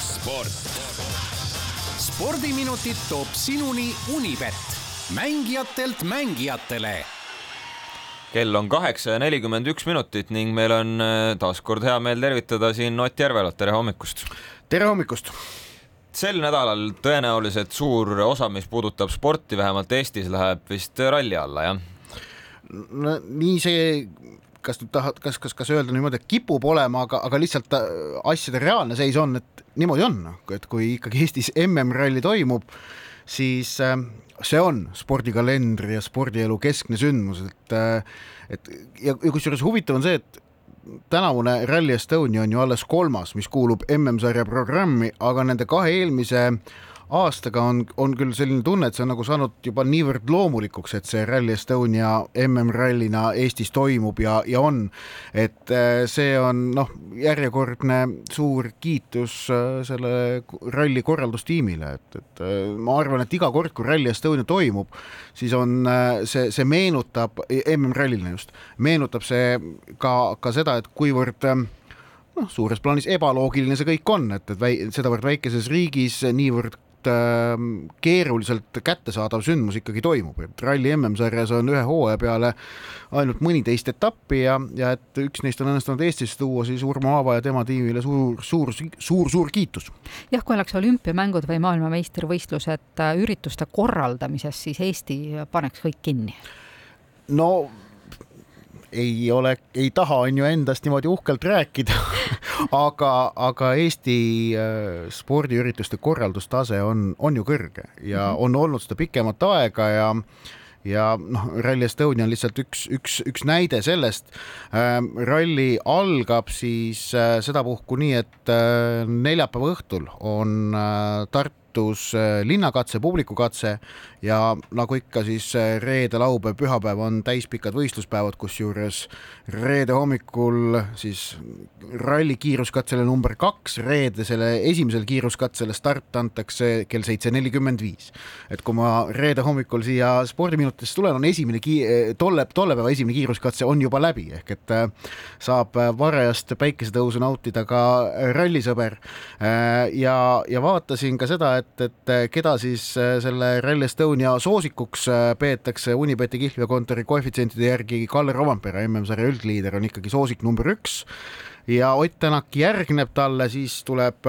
sport. spordiminutid toob sinuni Unibet, mängijatelt mängijatele kell on kaheksa ja nelikümmend üks minutit ning meil on äh, taas kord hea meel tervitada siin Ott Järvelat, tere hommikust! tere hommikust! sel nädalal tõenäoliselt suur osa, mis puudutab sporti, vähemalt Eestis, läheb vist ralli alla, jah? no nii see kas nüüd tahad, kas, kas, kas öelda niimoodi, et kipub olema, aga, aga lihtsalt äh, asjade reaalne seis on, et niimoodi on, et kui ikkagi Eestis MM-ralli toimub, siis äh, see on spordikalendri ja spordielu keskne sündmus, et äh, et ja, ja kusjuures huvitav on see, et tänavune Rally Estonia on ju alles kolmas, mis kuulub MM-sarja programmi, aga nende kahe eelmise aastaga on, on küll selline tunne, et see on nagu saanud juba niivõrd loomulikuks, et see Rally Estonia MM-rallina Eestis toimub ja, ja on. et äh, see on noh, järjekordne suur kiitus äh, selle ralli korraldustiimile, et, et äh, ma arvan, et iga kord, kui Rally Estonia toimub, siis on see, see meenutab, MM-ralliline just, meenutab see ka, ka seda, et kuivõrd noh, suures plaanis ebaloogiline see kõik on, et, et väi, sedavõrd väikeses riigis niivõrd keeruliselt kättesaadav sündmus ikkagi toimub, et ralli MM-sarjas on ühe hooaja peale ainult mõniteist etappi ja, ja et üks neist on õnnestunud Eestisse tuua, siis Urmo Aava ja tema tiimile suur, suur, suur, suur kiitus. jah, kui oleks olümpiamängud või maailmameistrivõistlused äh, ürituste korraldamises, siis Eesti paneks kõik kinni. no ei ole, ei taha, on ju endast niimoodi uhkelt rääkida aga, aga Eesti äh, spordiürituste korraldustase on, on ju kõrge ja mhm. on olnud seda pikemat aega ja ja noh, Rally Estonia on lihtsalt üks, üks, üks näide sellest. Ähm, ralli algab siis äh, sedapuhku nii, et äh, neljapäeva õhtul on Tartu Tartus äh, linnakatse, publikukatse ja nagu ikka, siis äh, reede, laupäev, pühapäev on täispikad võistluspäevad, kusjuures reede hommikul siis ralli kiiruskatsele number kaks, reedesele esimesele kiiruskatsele start antakse kell seitse nelikümmend viis. et kui ma reede hommikul siia spordiminutisse tulen, on esimene ki-, tolle, tolle päeva esimene kiiruskatse on juba läbi, ehk et äh, saab varajast päikesetõusu nautida ka rallisõber. ja, ja vaatasin ka seda, et et, et eh, keda siis eh, selle Rally Estonia soosikuks eh, peetakse Unibeti kihlveokontori koefitsientide järgi Kalle Rovampere, MM-sarja üldliider on ikkagi soosik number üks. Ja Ott Tänak järgneb talle, siis tuleb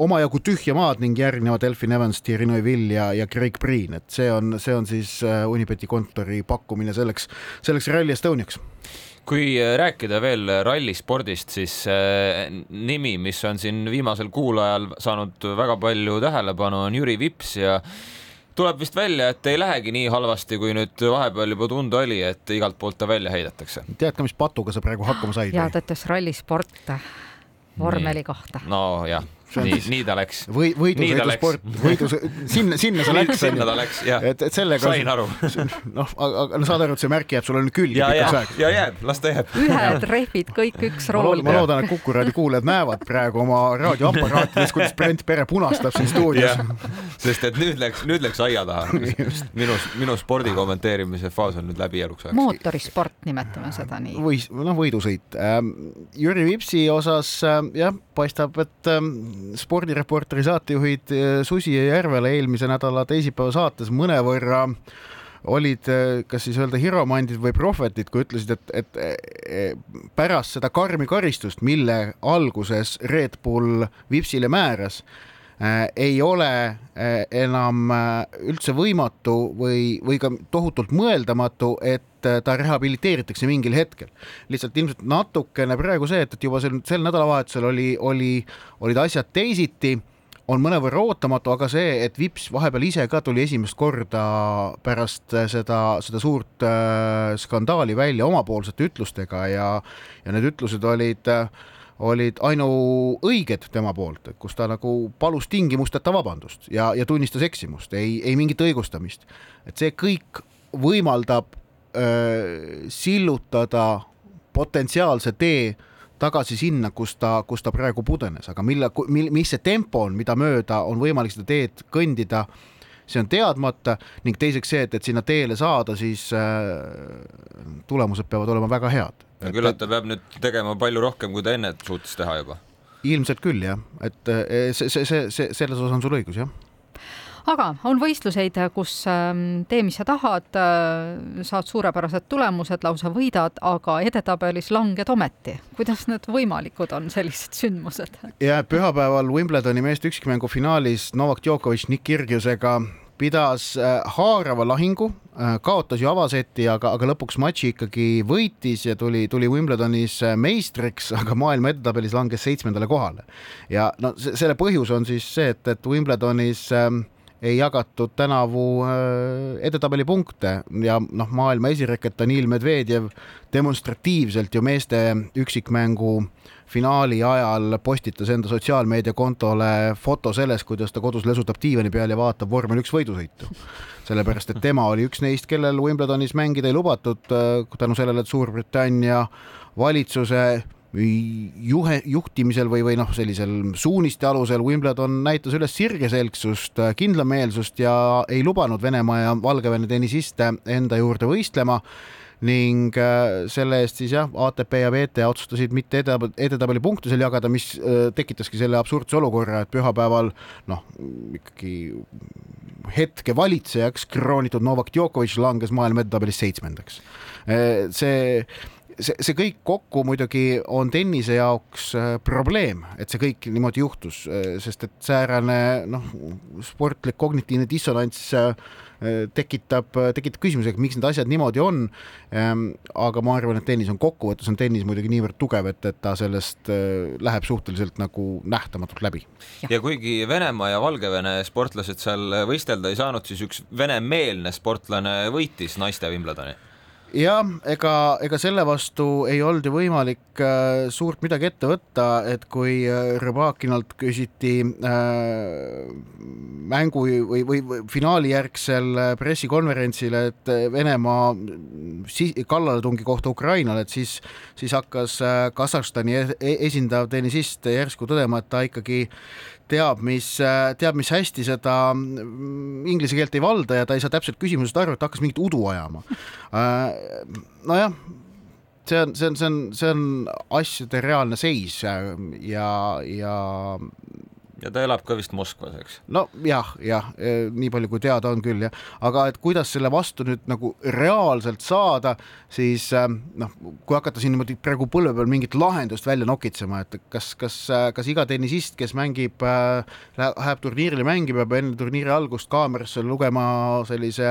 omajagu tühja maad ning järgnevad Elfin Evans, Thierry Neuville ja, ja Craig Breen, et see on, see on siis Unibeti kontori pakkumine selleks, selleks Rally Estoniaks kui äh, rääkida veel rallispordist, siis äh, nimi, mis on siin viimasel kuul ajal saanud väga palju tähelepanu, on Jüri Vips ja tuleb vist välja, et ei lähegi nii halvasti, kui nüüd vahepeal juba tunda oli, et igalt poolt ta välja heidetakse. tead ka, mis patuga sa praegu hakkama said? ja ta ütles rallisport vormeli kohta. nojah nii, nii ta läks. või võidusõidusport, võidu, sinna, sinna see läks. sinna ta läks, jah. et, et sellega. sain aru. noh, aga no saad aru, et see märk jääb sulle nüüd külge pikaks ajaks. ja jääb, las ta jääb. ühed rehvid, kõik üks rool. ma loodan, et Kuku raadio kuulajad näevad praegu oma raadioaparaatides, kuidas Brent Pere punastab siin stuudios. sest et nüüd läks, nüüd läks aia taha. minu, minu spordi kommenteerimise faas on nüüd läbi eluks ajaks. mootorisport, nimetame seda nii. või noh, võidusõit. Ähm, Jüri Vipsi osas ähm, jah, paistab, et ähm, spordireporteri saatejuhid eh, Susi ja Järvela eelmise nädala teisipäeva saates mõnevõrra olid eh, kas siis öelda hiromandid või prohvetid, kui ütlesid, et, et eh, pärast seda karmi karistust, mille alguses Red Bull Vipsile määras, ei ole enam üldse võimatu või, või ka tohutult mõeldamatu, et ta rehabiliteeritakse mingil hetkel. lihtsalt ilmselt natukene praegu see, et, et juba sel, sel nädalavahetusel oli, oli, olid asjad teisiti on mõnevõrra ootamatu, aga see, et Vips vahepeal ise ka tuli esimest korda pärast seda, seda suurt äh, skandaali välja omapoolsete ütlustega ja, ja need ütlused olid äh, olid ainuõiged tema poolt, kus ta nagu palus tingimusteta vabandust ja, ja tunnistas eksimust, ei, ei mingit õigustamist. et see kõik võimaldab öö, sillutada potentsiaalse tee tagasi sinna, kus ta, kus ta praegu pudenes, aga mille, mis see tempo on, mida mööda on võimalik seda teed kõndida, see on teadmata. Ning teiseks see, et, et sinna teele saada, siis äh, tulemused peavad olema väga head no küllap ta peab nüüd tegema palju rohkem, kui ta enne suutis teha juba ilmselt küll jah, et eh, see, see, see, see, selles osas on sul õigus jah aga on võistluseid, kus ähm, tee, mis sa tahad, äh, saad suurepärased tulemused, lausa võidad, aga edetabelis langed ometi. kuidas need võimalikud on, sellised sündmused? ja pühapäeval Wimbledoni meeste üksikmängu finaalis Novak Djokovic Nick Kyrgiosega pidas äh, haarava lahingu, äh, kaotas ju avaseti, aga, aga lõpuks matši ikkagi võitis ja tuli, tuli Wimbledonis meistriks, aga maailma edetabelis langes seitsmendale kohale. ja no selle põhjus on siis see, et, et Wimbledonis äh, ei jagatud tänavu äh, edetabeli punkte ja noh, maailma esireket Danil Medvedjev demonstratiivselt ju meeste üksikmängu finaali ajal postitas enda sotsiaalmeediakontole foto sellest, kuidas ta kodus lesutab diivani peal ja vaatab vormel üks võidusõitu. sellepärast, et tema oli üks neist, kellel Wimbledonis mängida ei lubatud äh, tänu sellele, et Suurbritannia valitsuse juhe, juhtimisel või, või noh, sellisel suuniste alusel Wimbledon näitas üles sirgeselgsust, kindlameelsust ja ei lubanud Venemaa ja Valgevene tennisiste enda juurde võistlema ning äh, selle eest siis jah, ATP ja WTA otsustasid mitte edetabeli punkte seal jagada, mis äh, tekitaski selle absurdse olukorra, et pühapäeval noh, ikkagi hetke valitsejaks kroonitud Novak Djokovic langes maailma edetabelis seitsmendaks. Äh, see see, see kõik kokku muidugi on tennise jaoks äh, probleem, et see kõik niimoodi juhtus, äh, sest et säärane noh, sportlik kognitiivne dissonants äh, tekitab, tekitab küsimuse, miks need asjad niimoodi on. Ähm, aga ma arvan, et tennis on kokkuvõttes on tennis muidugi niivõrd tugev, et, et ta sellest läheb suhteliselt nagu nähtamatult läbi. ja kuigi Venemaa ja Valgevene sportlased seal võistelda ei saanud, siis üks venemeelne sportlane võitis naiste Wimbledoni jah, ega, ega selle vastu ei olnud ju võimalik äh, suurt midagi ette võtta, et kui äh, Rõbakinalt küsiti äh, mängu või, või, või finaali järgsel äh, pressikonverentsil, et äh, Venemaa si kallaletungi kohta Ukrainale, et siis, siis hakkas äh, Kasahstani e-, e esindav tennisist järsku tõdema, et ta ikkagi teab, mis, teab, mis hästi seda mm, inglise keelt ei valda ja ta ei saa täpselt küsimusest aru, et ta hakkas mingit udu ajama. Nojah, see on, see on, see on, see on asjade reaalne seis ja, ja ja ta elab ka vist Moskvas, eks? no jah, jah, e, nii palju kui teada on küll jah, aga et kuidas selle vastu nüüd nagu reaalselt saada, siis äh, noh, kui hakata siin niimoodi praegu põlve peal mingit lahendust välja nokitsema, et kas, kas, kas iga tennisist, kes mängib äh,, läheb turniirile mängima, peab enne turniiri algust kaamerasse lugema sellise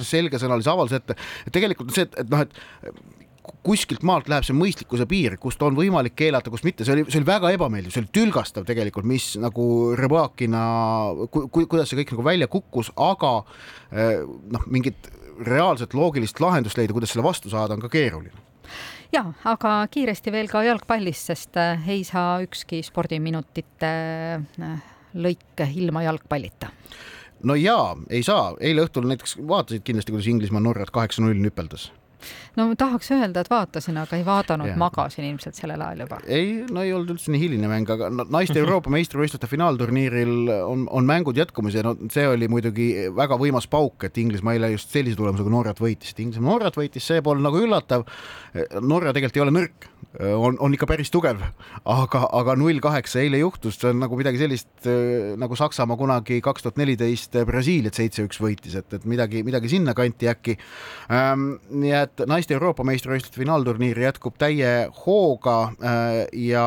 selgesõnalise avalduse ette, et tegelikult on see, et, et noh, et kuskilt maalt läheb see mõistlikkuse piir, kust on võimalik keelata, kus mitte, see oli, see oli väga ebameeldiv, see oli tülgastav tegelikult, mis nagu Rõbakina ku,, ku, kuidas see kõik nagu välja kukkus, aga eh, noh, mingit reaalset loogilist lahendust leida, kuidas selle vastu saada, on ka keeruline. Ja aga kiiresti veel ka jalgpallist, sest eh, ei saa ükski spordiminutite eh, lõik ilma jalgpallita. No jaa, ei saa, eile õhtul näiteks vaatasid kindlasti, kuidas Inglismaa Norrat kaheksa-null nüpeldas no tahaks öelda, et vaatasin, aga ei vaadanud, magasin ilmselt sellel ajal juba. ei, no ei olnud üldse nii hiline mäng, aga naiste Euroopa meistrivõistluste finaalturniiril on, on mängud jätkumas ja no see oli muidugi väga võimas pauk, et Inglismaa eile just sellise tulemusega Norrat võitis, et Inglismaa Norrat võitis, see pole nagu üllatav. Norra tegelikult ei ole nõrk, on, on ikka päris tugev, aga, aga null kaheksa eile juhtus, see on nagu midagi sellist nagu Saksamaa kunagi kaks tuhat neliteist Brasiiliat seitse-üks võitis, et, et midagi, midagi sinnakanti äkki ähm,. nii et et naiste Euroopa meistrivõistluste finaalturniir jätkub täie hooga äh, ja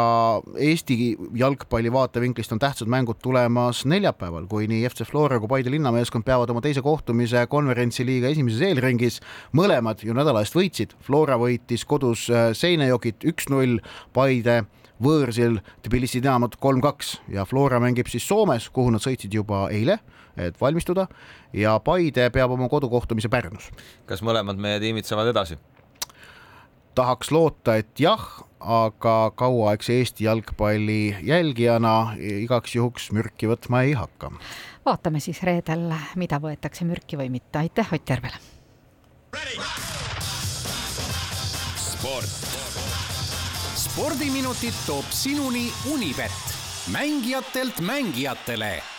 Eesti jalgpalli vaatevinklist on tähtsad mängud tulemas neljapäeval, kui nii FC Flora kui Paide linnameeskond peavad oma teise kohtumise konverentsiliiga esimeses eelringis. mõlemad ju nädala eest võitsid, Flora võitis kodus äh, Seinajokit üks-null, Paide võõrsil Tbilisi Dinamat kolm-kaks ja Flora mängib siis Soomes, kuhu nad sõitsid juba eile et valmistuda ja Paide peab oma kodukohtumise Pärnus. kas mõlemad meie tiimid saavad edasi? tahaks loota, et jah, aga kauaaegse Eesti jalgpalli jälgijana igaks juhuks mürki võtma ei hakka. vaatame siis reedel, mida võetakse mürki või mitte. aitäh Ott Järvele. sport. spordiminutid toob sinuni Unibet, mängijatelt mängijatele